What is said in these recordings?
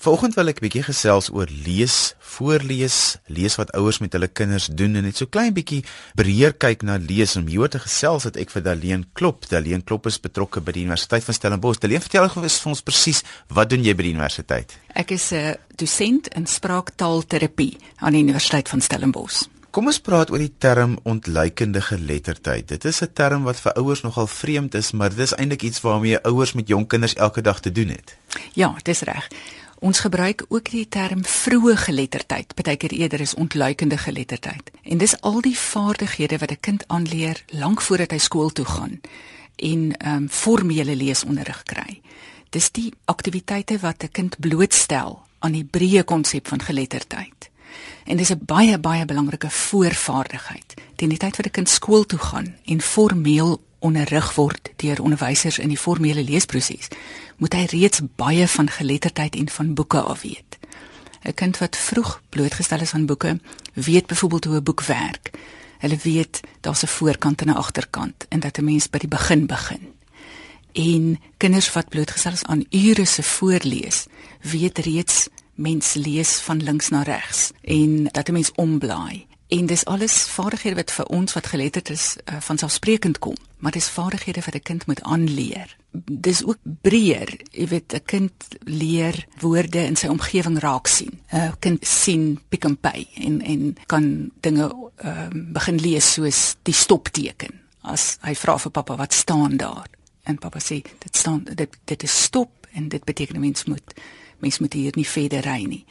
Vanoggend wil ek 'n bietjie gesels oor lees, voorlees, lees wat ouers met hulle kinders doen en net so klein bietjie breër kyk na lees. Om hier te gesels het ek vir Daleen Klop. Daleen Klop is betrokke by die Universiteit van Stellenbosch. Daleen, vertel gou vir ons presies, wat doen jy by die universiteit? Ek is 'n dosent in spraaktaalterapie aan die Universiteit van Stellenbosch. Kom ons praat oor die term ontluikende geletterdheid. Dit is 'n term wat vir ouers nogal vreemd is, maar dit is eintlik iets waarmee ouers met jong kinders elke dag te doen het. Ja, dis reg. Ons gebruik ook die term vroeë geletterdheid, baie keer eerder as ontluikende geletterdheid. En dis al die vaardighede wat 'n kind aanleer lank voordat hy skool toe gaan en ehm um, formele leesonderrig kry. Dis die aktiwiteite wat 'n kind blootstel aan die breë konsep van geletterdheid. En dis 'n baie baie belangrike voorvaardigheid teen die tyd wat 'n kind skool toe gaan en formeel onderrig word deur onderwysers in die formele leesproses, moet hy reeds baie van geletterdheid en van boeke af weet. 'n Kind wat vroeg blootgestel is aan boeke, weet byvoorbeeld hoe 'n boek werk. Hulle weet daar's 'n voorkant en 'n agterkant en dat 'n mens by die begin begin. En kinders wat blootgestel is aan ure se voorlees, weet reeds mens lees van links na regs en dat 'n mens omblaai En dis alles vaardighede wat vir ons wat geletterd is uh, van selfsprekend kom, maar dis vaardighede wat 'n kind moet aanleer. Dis ook breër, jy weet 'n kind leer woorde in sy omgewing raak sien. 'n Kind sien Pick n Pay en en kan dinge uh, begin lees soos die stopteken. As hy vra vir pappa wat staan daar en pappa sê dit staan dit dit is stop en dit beteken mens moet mens moet hier nie verder ry nie.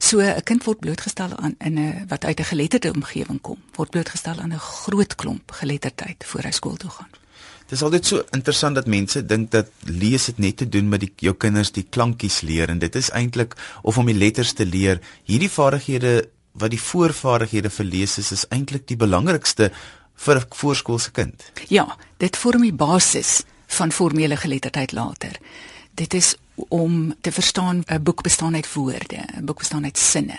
So 'n kind word blootgestel aan in 'n wat uit 'n geletterde omgewing kom, word blootgestel aan 'n groot klomp geletterdheid voor hy skool toe gaan. Dit is altyd so interessant dat mense dink dat lees het net te doen met die jou kinders die klankies leer en dit is eintlik of om die letters te leer. Hierdie vaardighede wat die voorvaardighede vir lees is, is eintlik die belangrikste vir 'n voorskoolse kind. Ja, dit vorm die basis van formele geletterdheid later. Dit is om te verstaan 'n boek bestaan uit woorde, 'n boek bestaan uit sinne.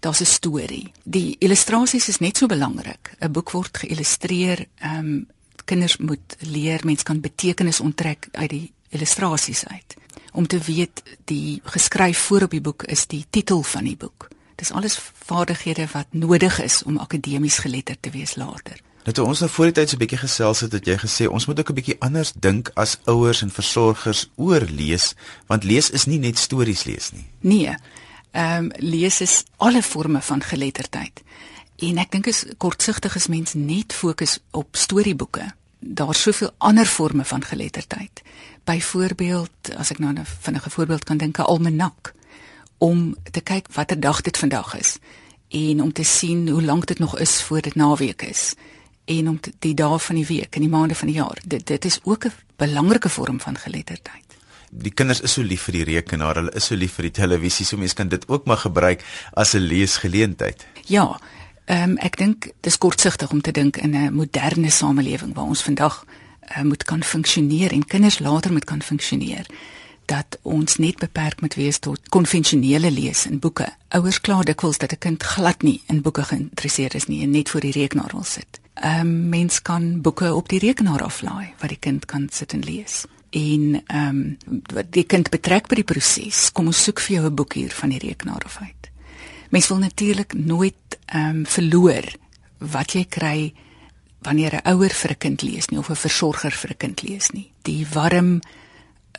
Daar's 'n storie. Die illustrasies is net so belangrik. 'n Boek word geïllustreer. Ehm um, kinders moet leer mens kan betekenis onttrek uit die illustrasies uit. Om te weet die geskryf voor op die boek is die titel van die boek. Dis alles vaardighede wat nodig is om akademies geletterd te wees later. Net ons nou voor die tyd so 'n bietjie gesels het dat jy gesê ons moet ook 'n bietjie anders dink as ouers en versorgers oor lees, want lees is nie net stories lees nie. Nee. Ehm um, lees is alle forme van geletterdheid. En ek dink is kortsigtig as mens net fokus op storieboeke. Daar's soveel ander forme van geletterdheid. Byvoorbeeld, as ek nou 'n vinnige voorbeeld kan dink, 'n almanak om te kyk watter dag dit vandag is en om te sien hoe lank dit nog is voor dit naweek is en om die dae van die week en die maande van die jaar. Dit dit is ook 'n belangrike vorm van geletterdheid. Die kinders is so lief vir die rekenaar, hulle is so lief vir die televisie, so mense kan dit ook maar gebruik as 'n leesgeleentheid. Ja. Ehm um, ek dink dis kortsigtig om te dink in 'n moderne samelewing waar ons vandag uh, moet kan funksioneer en kinders later moet kan funksioneer dat ons net beperk moet wees tot konvensionele lees in boeke. Ouers kla dikwels dat 'n kind glad nie in boeke geïnteresseerd is nie en net voor die rekenaar wil sit ehm um, mens kan boeke op die rekenaar aflaai wat die kind kan sit en lees. En ehm um, wat die kind betrek by die proses. Kom ons soek vir jou 'n boek hier van die rekenaar af uit. Mens wil natuurlik nooit ehm um, verloor wat jy kry wanneer 'n ouer vir 'n kind lees nie of 'n versorger vir 'n kind lees nie. Die warm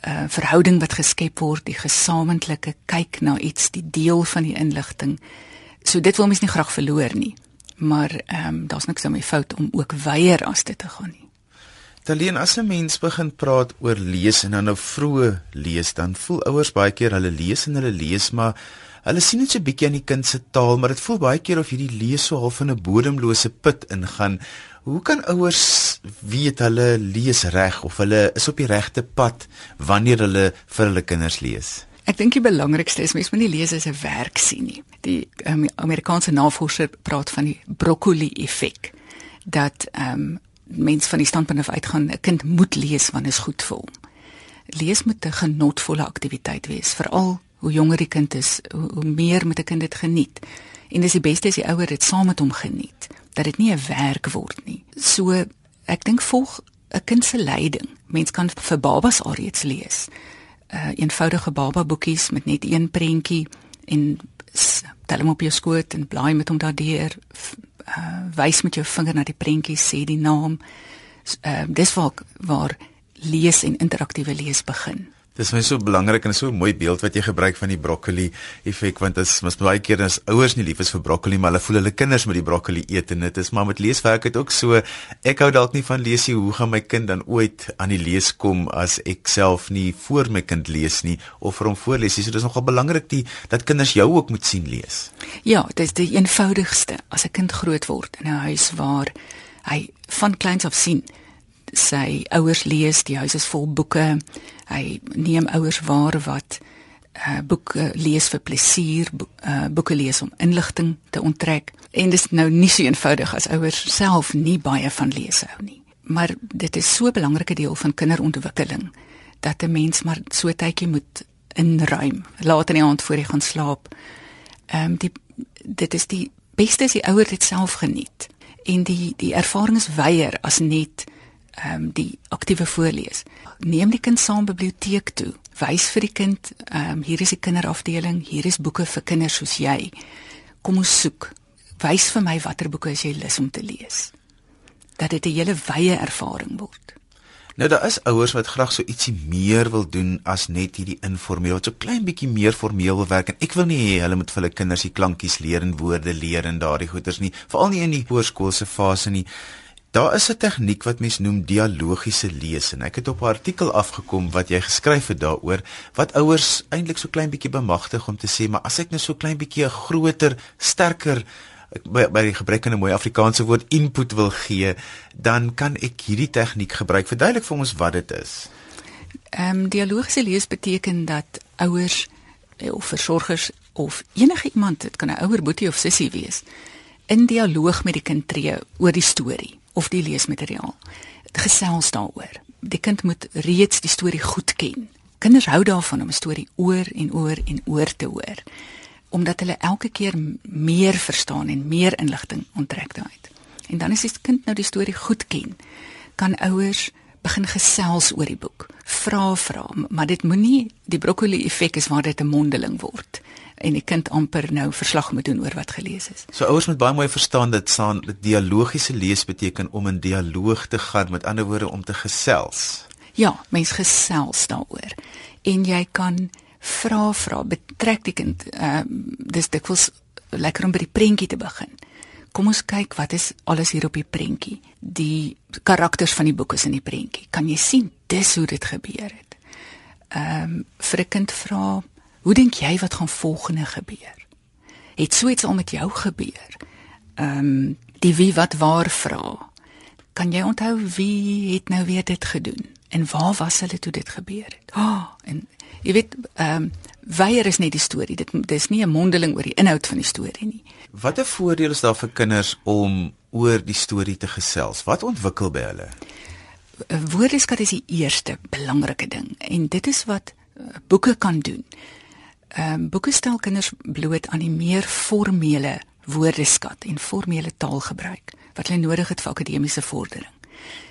uh, verhouding wat geskep word, die gesamentlike kyk na iets, die deel van die inligting. So dit wil mens nie graag verloor nie maar ehm um, daar's niks aan my fout om ook weier as dit te gaan nie. Talien as 'n mens begin praat oor lees en dan nou vroeë lees, dan voel ouers baie keer hulle lees en hulle lees maar hulle sien net so 'n bietjie aan die kind se taal, maar dit voel baie keer of hierdie lees so half in 'n bodemlose put ingaan. Hoe kan ouers weet hulle lees reg of hulle is op die regte pad wanneer hulle vir hulle kinders lees? Ek dink die belangrikste is mens moet nie lees as 'n werk sien nie. Die um, Amerikaanse navorser praat van die broccoli effek dat ehm um, mens van die standpunt af uitgaan 'n kind moet lees wanneer is goed vir hom. Lees moet 'n genotvolle aktiwiteit wees, veral hoe jonger die kind is, hoe, hoe meer moet 'n kind dit geniet. En dis die beste as die ouer dit saam met hom geniet, dat dit nie 'n werk word nie. So ek dink volg 'n kind se leiding. Mens kan vir babas alreeds lees uh eenvoudige baba boekies met net een prentjie en tel hom op jou skoot en blaai met hom daardeur uh wys met jou vinger na die prentjie sê die naam. Uh, dis waar waar lees en interaktiewe lees begin. Dis my so belangrik en so 'n mooi beeld wat jy gebruik van die broccoli effek want dit is baie keer as ouers nie lief is vir broccoli maar hulle voel hulle kinders moet die broccoli eet en dit is maar met leeswerk het ook so ek hou dalk nie van lees nie hoe gaan my kind dan ooit aan die lees kom as ek self nie voor my kind lees nie of vir hom voorlees nie? So dis nogal belangrik die dat kinders jou ook moet sien lees. Ja dit is die eenvoudigste. As 'n kind groot word in 'n huis waar hy van kleins af sien sy ouers lees, die huis is vol boeke. Hy neem ouers waar wat uh boeke lees vir plesier, bo uh boeke lees om inligting te onttrek. En dit is nou nie so eenvoudig as ouers self nie baie van lees hou nie. Maar dit is so 'n belangrike deel van kinderontwikkeling dat 'n mens maar so tydjie moet inruim. Laat in die aand voor jy gaan slaap. Ehm um, die dit is die beste as die ouer dit self geniet en die die ervaring is wyer as net ehm um, die aktiewe voorlees. Neem die kind saam biblioteek toe. Wys vir die kind, ehm um, hier is die kinderafdeling, hier is boeke vir kinders soos jy. Kom ons soek. Wys vir my watter boeke as jy lus om te lees. Dat dit 'n hele wye ervaring word. Nou daar is ouers wat graag so ietsie meer wil doen as net hierdie informeel, wat so klein bietjie meer formeel wil werk en ek wil nie hê hulle moet vir hulle kinders die klankies leer en woorde leer en daardie goeters nie, veral nie in die hoërskoolse fase nie. Daar is 'n tegniek wat mens noem dialogiese lees en ek het op 'n artikel afgekom wat jy geskryf het daaroor wat ouers eintlik so klein bietjie bemagtig om te sê maar as ek net so klein bietjie 'n groter, sterker by, by die gebrek aan 'n mooi Afrikaanse woord input wil gee, dan kan ek hierdie tegniek gebruik. Verduidelik vir ons wat dit is. Ehm um, dialogiese lees beteken dat ouers eh, of versorgers of enige iemand, dit kan 'n ouer boetie of sussie wees, in dialoog met die kind tree oor die storie of die leesmateriaal. Gesels daaroor. Die kind moet reeds die storie goed ken. Kinders hou daarvan om 'n storie oor en oor en oor te hoor omdat hulle elke keer meer verstaan en meer inligting onttrek daaruit. En dan as die kind nou die storie goed ken, kan ouers begin gesels oor die boek. Vra vra, maar dit moenie die broccoli effek is waar dit 'n mondeling word en die kind amper nou verslag moet doen oor wat gelees is. So ouers moet baie mooi verstaan dat saan dialogiese lees beteken om in dialoog te gaan, met ander woorde om te gesels. Ja, mens gesels daaroor. En jy kan vra vra betrek die kind. Ehm uh, dis dikwels lekker om by die prentjie te begin. Kom ons kyk wat is alles hier op die prentjie. Die karakters van die boek is in die prentjie. Kan jy sien dis hoe dit gebeur het? Ehm um, vir 'n kind vra Hoe dink jy wat gaan volgende gebeur? Het so iets al met jou gebeur? Ehm um, die wie wat waar vra. Kan jy onthou wie het nou weer dit gedoen en waar was hulle toe dit gebeur het? Ah, oh, en jy weet ehm um, weier is net die storie. Dit dis nie 'n mondeling oor die inhoud van die storie nie. Watter voordele is daar vir kinders om oor die storie te gesels? Wat ontwikkel by hulle? Woordeskat is die eerste belangrike ding en dit is wat uh, boeke kan doen ehm um, boeke stel kinders bloot aan die meer formele woordeskat en formele taalgebruik wat hulle nodig het vir akademiese vordering.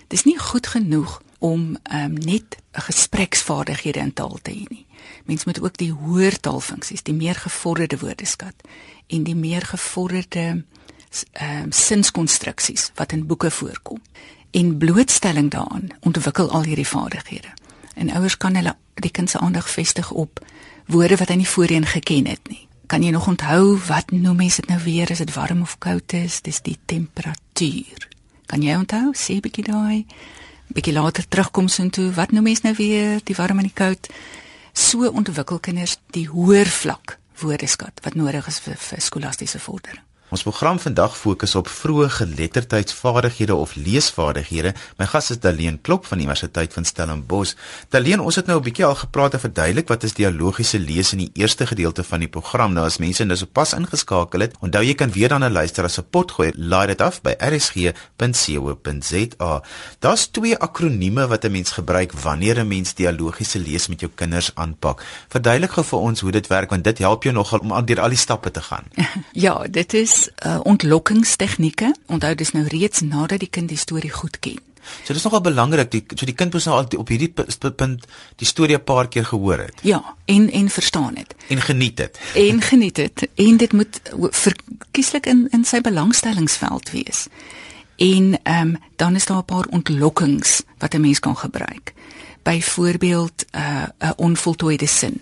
Dis nie goed genoeg om ehm um, net gespreksvaardighede in taal te hê nie. Mens moet ook die hoër taalfunksies, die meer gevorderde woordeskat en die meer gevorderde ehm um, sinskonstruksies wat in boeke voorkom en blootstelling daaraan ontwikkel al hierdie vaardighede. En ouers kan hulle die kind se aandag vestig op woorde wat hy nie voorheen geken het nie. Kan jy nog onthou wat noem mense dit nou weer as dit warm of koud is? Dis die temperatuur. Kan jy onthou? Sê bietjie daai. Bietjie later terugkom so intoe. Wat noem mense nou weer die warm en die koud? So ontwikkel kinders die hoër vlak woordeskat wat nodig is vir, vir skolastiese vordering. Ons program vandag fokus op vroeë geletterdheidsvaardighede of leesvaardighede. My gas is Daleen Klop van die Universiteit van Stellenbosch. Daleen, ons het nou 'n bietjie al gepraat en verduidelik wat is dialogiese lees in die eerste gedeelte van die program. Nou as mense nou sopas ingeskakel het, onthou jy kan weer dan 'n luister as 'n potgooi. Laai dit af by rsg.co.za. Daar's twee akronieme wat 'n mens gebruik wanneer 'n mens dialogiese lees met jou kinders aanpak. Verduidelik gou vir ons hoe dit werk want dit help jou nogal om al deur al die stappe te gaan. Ja, dit is uh, ontlokkingstechnieke. Onthou dis nou reeds nadat die kind die storie goed ken. So dis nogal belangrik die so die kind moet nou al op hierdie punt die storie 'n paar keer gehoor het. Ja, en en verstaan dit. En geniet dit. En geniet dit en dit moet verkieslik in in sy belangstellingsveld wees. En ehm um, dan is daar 'n paar ontlokkings wat 'n mens kan gebruik. Byvoorbeeld uh, 'n uh, onvoltooide sin.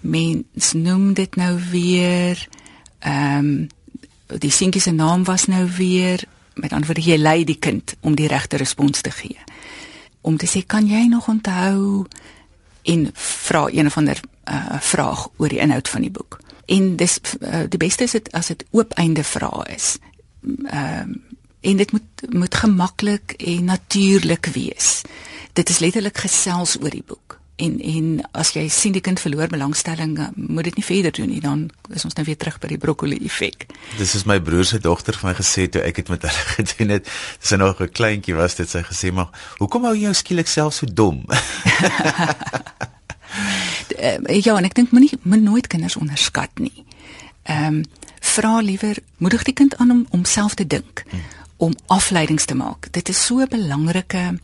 Mens noem dit nou weer ehm um, die seentjie se naam was nou weer met ander woorde jy lei die kind om die regte respons te gee. Om te sê kan jy nog onthou en vra een of ander uh, vraag oor die inhoud van die boek. En dis uh, die beste is dit as dit oop einde vrae is. Ehm uh, en dit moet moet gemaklik en natuurlik wees. Dit is letterlik gesels oor die boek. En en as jy sien die kind verloor belangstelling, eh, moet dit nie verder doen nie, dan is ons nou weer terug by die broccoli effek. Dis is my broer se dogter vir my gesê toe ek dit met hulle gedoen het. Dis nog 'n kleintjie was dit sy gesê maar, "Hoekom hou jy jou skielik self so dom?" Eh, ja, en ek dink moenie moet nooit kinders onderskat nie. Ehm um, vra liewer moedig die kind aan om om self te dink. Hmm om afleidings te maak. Dit is so 'n belangrike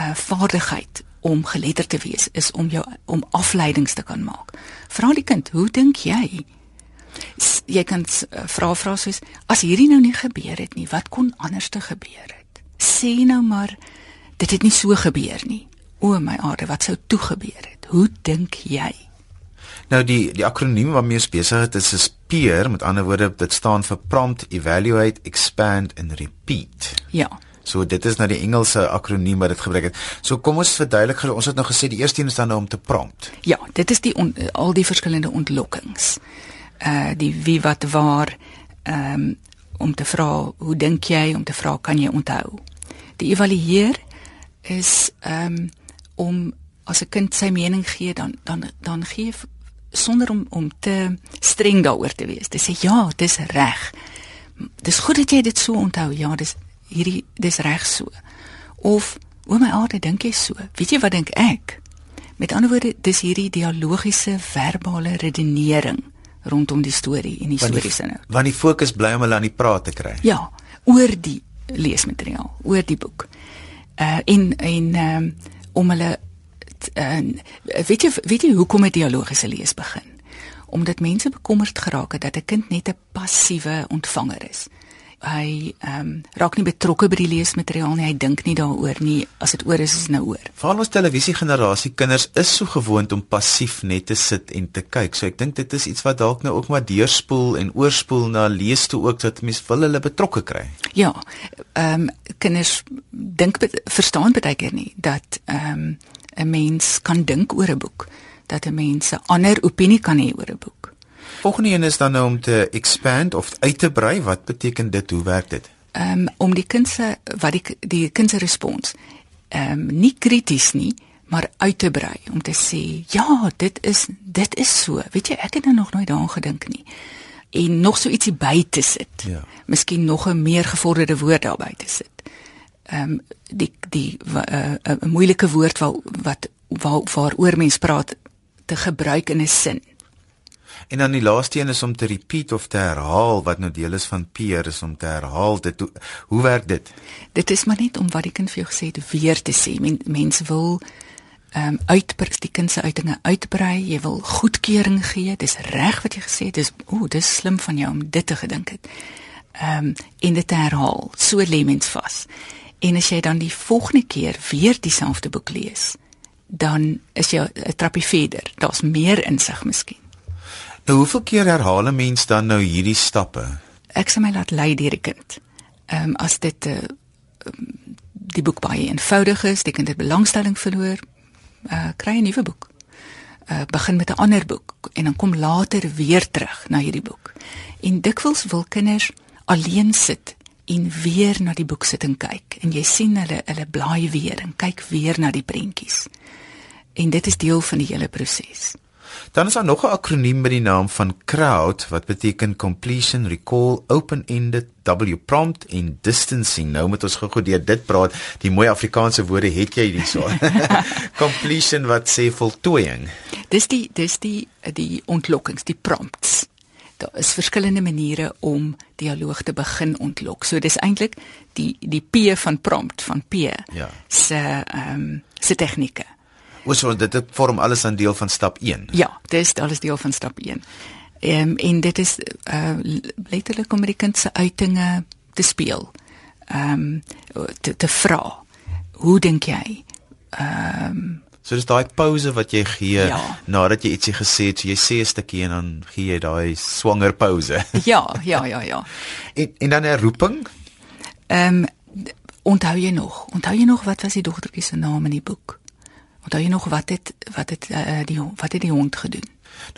uh vaardigheid om geletterd te wees is om jou om afleidings te kan maak. Vra die kind, "Hoe dink jy?" Jy kan uh, vra vra soos, "As hierdie nou nie gebeur het nie, wat kon anders te gebeur het?" Sê nou maar, "Dit het nie so gebeur nie." O my aarde, wat sou toe gebeur het? Hoe dink jy? Nou die die akroniem waarmee ons besig is is PEER, met ander woorde dit staan vir Prompt Evaluate Expand and Repeat. Ja. So dit is nou die Engelse akroniem wat dit gebruik het. So kom ons verduidelik gou. Ons het nou gesê die eerste een is dan nou om te prompt. Ja, dit is die on, al die verskillende ontlokkings. Uh die wie wat waar ehm um, om te vra hoe dink jy om te vra kan jy onthou. Die evalueer is ehm um, om as 'n kind sy mening gee dan dan dan gee sonder om om te streng daaroor te wees. Te sê ja, dis reg. Dis goed dat jy dit so onthou. Ja, dis hierdie dis reg so. Of o my aarde, dink jy so? Weet jy wat dink ek? Met ander woorde, dis hierdie dialogiese verbale redenering rondom die storie en die storie se nou. Want die fokus bly om hulle aan die praat te kry. Ja, oor die leesmateriaal, oor die boek. Uh en en um, om hulle en weet jy weet jy hoekom 'n dialogiese lees begin? Omdat mense bekommerd geraak het dat 'n kind net 'n passiewe ontvanger is. Hy ehm um, raak nie betrokke by die leesmateriaal nie, hy dink nie daaroor nie. As dit oor is, is dit nou oor. Veral ons televisiegenerasie kinders is so gewoond om passief net te sit en te kyk. So ek dink dit is iets wat dalk nou ook maar deurspoel en oorspoel na lees toe ook dat mense wil hulle betrokke kry. Ja. Ehm um, kinders dink verstaan baie keer nie dat ehm um, 'n mens kan dink oor 'n boek, dat 'n mens 'n ander opinie kan hê oor 'n boek. Volgende een is dan nou om te expand of uit te brei. Wat beteken dit? Hoe werk dit? Ehm um, om die kind se wat die die kind se respons ehm um, nie krities nie, maar uit te brei om te sê, "Ja, dit is dit is so." Weet jy, ek het nou nog nooit daaraan gedink nie. En nog so ietsie by te sit. Ja. Miskien nog 'n meer gevorderde woord daarby te sit ehm um, die die 'n uh, uh, moeilike woord wat wat waar, waaroor mens praat te gebruik in 'n sin. En dan die laaste een is om te repeat of te herhaal wat nou deel is van peer is om te herhaal dit hoe, hoe werk dit? Dit is maar net om wat die kind vir jou gesê het weer te sê. Men, mense wil ehm um, uitbrei die kind se uitinge uitbrei. Jy wil goedkeuring gee. Dis reg wat jy gesê het. Dis o, dis slim van jou om dit te gedink het. Ehm um, en dit te herhaal. So lê mens vas. En as jy dan die volgende keer weer dieselfde boek lees, dan is jy 'n trappie verder. Daar's meer insig miskien. Nou hoeveel keer herhaal 'n mens dan nou hierdie stappe? Ek sê my laat lei deur die kind. Ehm um, as dit 'n uh, eh, die boek baie eenvoudig is, die kind het belangstelling verloor, uh, kry 'n nuwe boek. Uh, begin met 'n ander boek en dan kom later weer terug na hierdie boek. En dikwels wil kinders alleen sit en weer na die boek sit en kyk en jy sien hulle hulle blaai weer en kyk weer na die prentjies. En dit is deel van die hele proses. Dan is daar nog 'n akroniem met die naam van CROWD wat beteken completion, recall, open-ended, W prompt en distancing. Nou moet ons gou-gou deur dit praat. Die mooi Afrikaanse woorde het jy hierso. completion wat sê voltooiing. Dis die dis die die ontlokkings, die prompts daar is verskillende maniere om dialoog te begin ontlok. So dis eintlik die die P van prompt van P. Ja. se ehm um, se tegnieke. Ons so dit vorm alles 'n deel van stap 1. Ja, dis alles deel van stap 1. Ehm um, en dit is uh letterlik om die kind se uitinge te speel. Ehm um, te te vra. Hoe dink jy? Ehm um, So dis daai pause wat jy gee Ja. nadat jy ietsie gesê het, so jy sê 'n stukkie en dan gee jy daai swanger pause. ja, ja, ja, ja. en en dan 'n roeping. Ehm um, onthou jy nog? Onthou jy nog wat was die dogtertjie se naam in die boek? Onthou jy nog wat het wat het uh, die wat het die hond gedoen?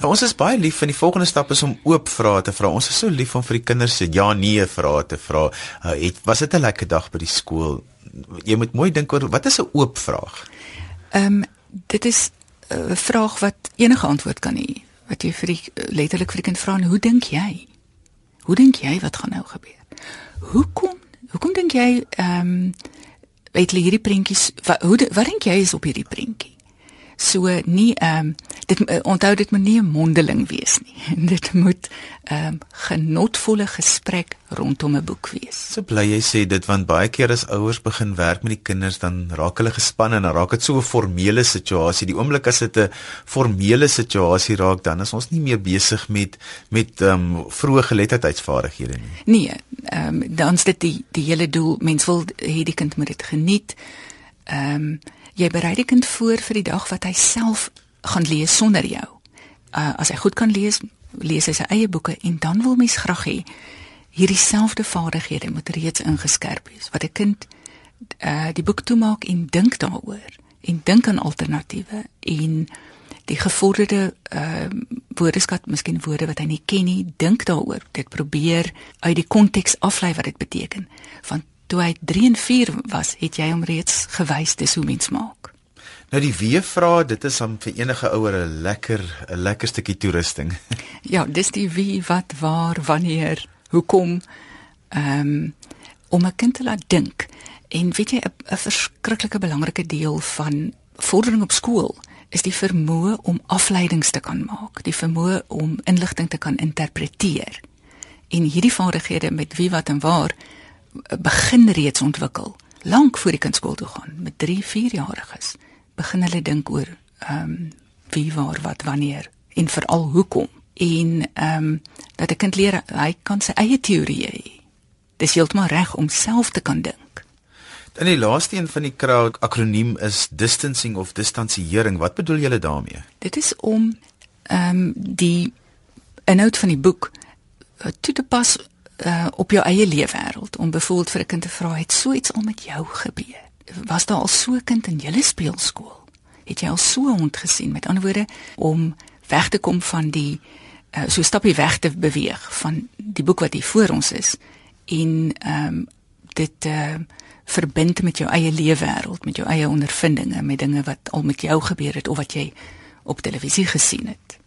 Nou ons is baie lief en die volgende stap is om oop vrae te vra. Ons is so lief om vir die kinders se ja nee vrae te vra. Uh, het was dit 'n lekker dag by die skool? Jy moet mooi dink oor wat is 'n oop vraag? Ehm um, dit is 'n uh, vraag wat enige antwoord kan hê. Wat jy vir die letterlik vir die kind vra, hoe dink jy? Hoe dink jy wat gaan nou gebeur? Hoekom? Hoekom dink jy ehm um, weet jy hierdie prentjies wat hoe wat dink jy is op hierdie prentjie? So nie ehm um, dit uh, onthou dit moet nie 'n mondeling wees nie. dit moet ehm um, genotvolle gesprek rondom 'n boek wees. So bly jy sê dit want baie keer as ouers begin werk met die kinders dan raak hulle gespanne en dan raak dit so 'n formele situasie. Die oomblik as dit 'n formele situasie raak, dan is ons nie meer besig met met ehm um, vroeë geletterdheidsvaardighede nie. Nee, ehm um, dan's dit die die hele doel. Mens wil hê die kind moet dit geniet. Ehm um, jy berei die kind voor vir die dag wat hy self gaan lees sonder jou. Uh, as hy goed kan lees, lees hy sy eie boeke en dan wil mens graag hê hierdie selfde vaardighede moet reeds ingeskerp wees. Wat 'n kind uh die boek toemaak en dink daaroor en dink aan alternatiewe en die gevorderde uh woordeskat, miskien woorde wat hy nie ken nie, dink daaroor. Dit probeer uit die konteks aflei wat dit beteken. Want toe hy 3 en 4 was, het jy hom reeds gewys dis hoe mens maak. Nou die wie-vrae, dit is om vir enige ouer 'n lekker 'n lekker stukkie toerusting. Ja, dis die wie, wat, waar, wanneer, hoekom ehm um, om 'n kind te laat dink. En weet jy 'n verskriklike belangrike deel van vordering op skool is die vermoë om afleidings te kan maak, die vermoë om inligting te kan interpreteer. En hierdie vaardighede met wie, wat en waar begin reeds ontwikkel lank voor die kind skool toe gaan met 3, 4 jariges. Begin hulle dink oor ehm um, wie, waar, wat, wanneer en veral hoekom en ehm um, dat 'n kind leer hy kan sy eie teorieë hê. Dis heeltemal reg om self te kan dink. Dan die laaste een van die kraal akroniem is distancing of distansiering. Wat bedoel julle daarmee? Dit is om ehm um, die inhoud van die boek uh, toe te pas uh, op jou eie leefwêreld om byvoorbeeld vir 'n kind te vra het so iets al met jou gebeur. Was daar al so 'n kind in julle speelskool? Het jy al so 'n hond gesien? Met ander woorde om weg te kom van die uh, so stapie weg te beweeg van die boek wat hier voor ons is en ehm um, dit uh, verbind met jou eie leefwêreld, met jou eie ondervindinge, met dinge wat al met jou gebeur het of wat jy op televisie gesien het.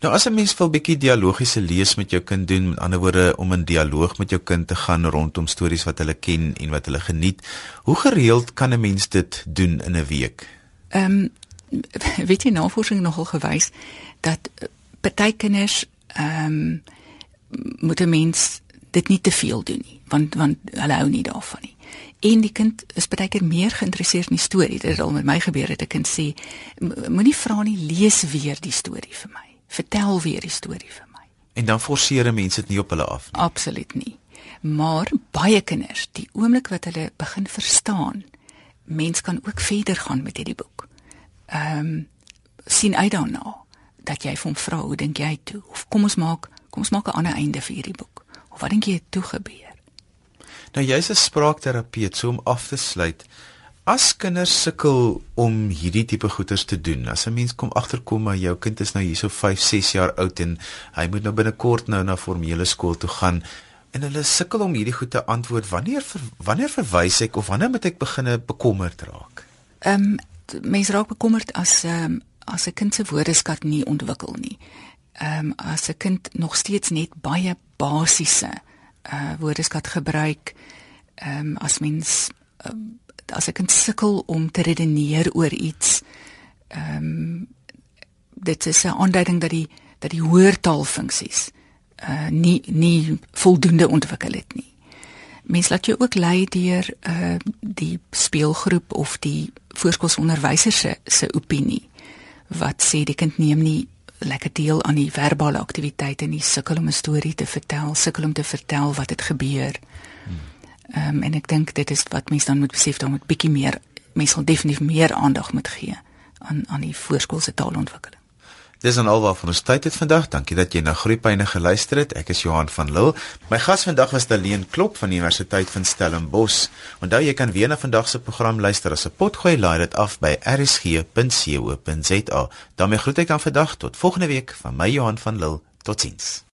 Nou as 'n mens wil bietjie dialogiese lees met jou kind doen, met ander woorde om in dialoog met jou kind te gaan rondom stories wat hulle ken en wat hulle geniet, hoe gereeld kan 'n mens dit doen in 'n week? Ehm um, weet jy navorsing nogal gewys dat party kinders ehm um, moet 'n mens dit nie te veel doen nie, want want hulle hou nie daarvan nie. En die kind is baie keer meer geïnteresseerd in die storie. Dit het al met my gebeur het 'n kind sê moenie vra nie, lees weer die storie vir my. Vertel weer die storie vir my. En dan forceer mense dit nie op hulle af nie. Absoluut nie. Maar baie kinders, die oomblik wat hulle begin verstaan, mens kan ook verder gaan met hierdie boek. Ehm um, sien uit daarna dat jy vir hom vra, hoe dink jy toe? Of kom ons maak, kom ons maak 'n ander einde vir hierdie boek. Of wat dink jy het toe gebeur? Nou jy's 'n spraakterapeut, so om af te sluit. As kinders sukkel om hierdie tipe goeders te doen, as 'n mens kom agterkom maar jou kind is nou hierso 5, 6 jaar oud en hy moet nou binnekort nou na formele skool toe gaan en hulle sukkel om hierdie goed te antwoord, wanneer ver, wanneer verwys ek of wanneer moet ek begine bekommerd raak? Ehm um, mense raak bekommerd as ehm um, as 'n kind se woordeskat nie ontwikkel nie. Ehm um, as 'n kind nog steeds net baie basiese uh woordeskat gebruik, ehm um, as mens um, as 'n kind sukkel om te redeneer oor iets, ehm um, dit is 'n aanduiding dat die dat die hoortaalfunksies uh nie nie voldoende ontwikkel het nie. Mens laat jou ook lei deur uh die speelgroep of die voorskoolsonderwyser se se opinie wat sê die kind neem nie lekker deel aan die verbale aktiwiteite nie, sukkel om 'n storie te vertel, sukkel om te vertel wat het gebeur. Ehm um, en ek dink dit is wat mense dan moet besef dan moet bietjie meer mense sal definitief meer aandag moet gee aan aan die voorskoolse taalontwikkeling. Dis dan alwaar van ons tyd het vandag. Dankie dat jy na Groepyne geluister het. Ek is Johan van Lille. My gas vandag was Daleen Klop van die Universiteit van Stellenbosch. Onthou jy kan weer na vandag se program luister as 'n potgooi laai dit af by rsg.co.za. daarmee groet ek aan vandag tot volgende week van my Johan van Lille. Totsiens.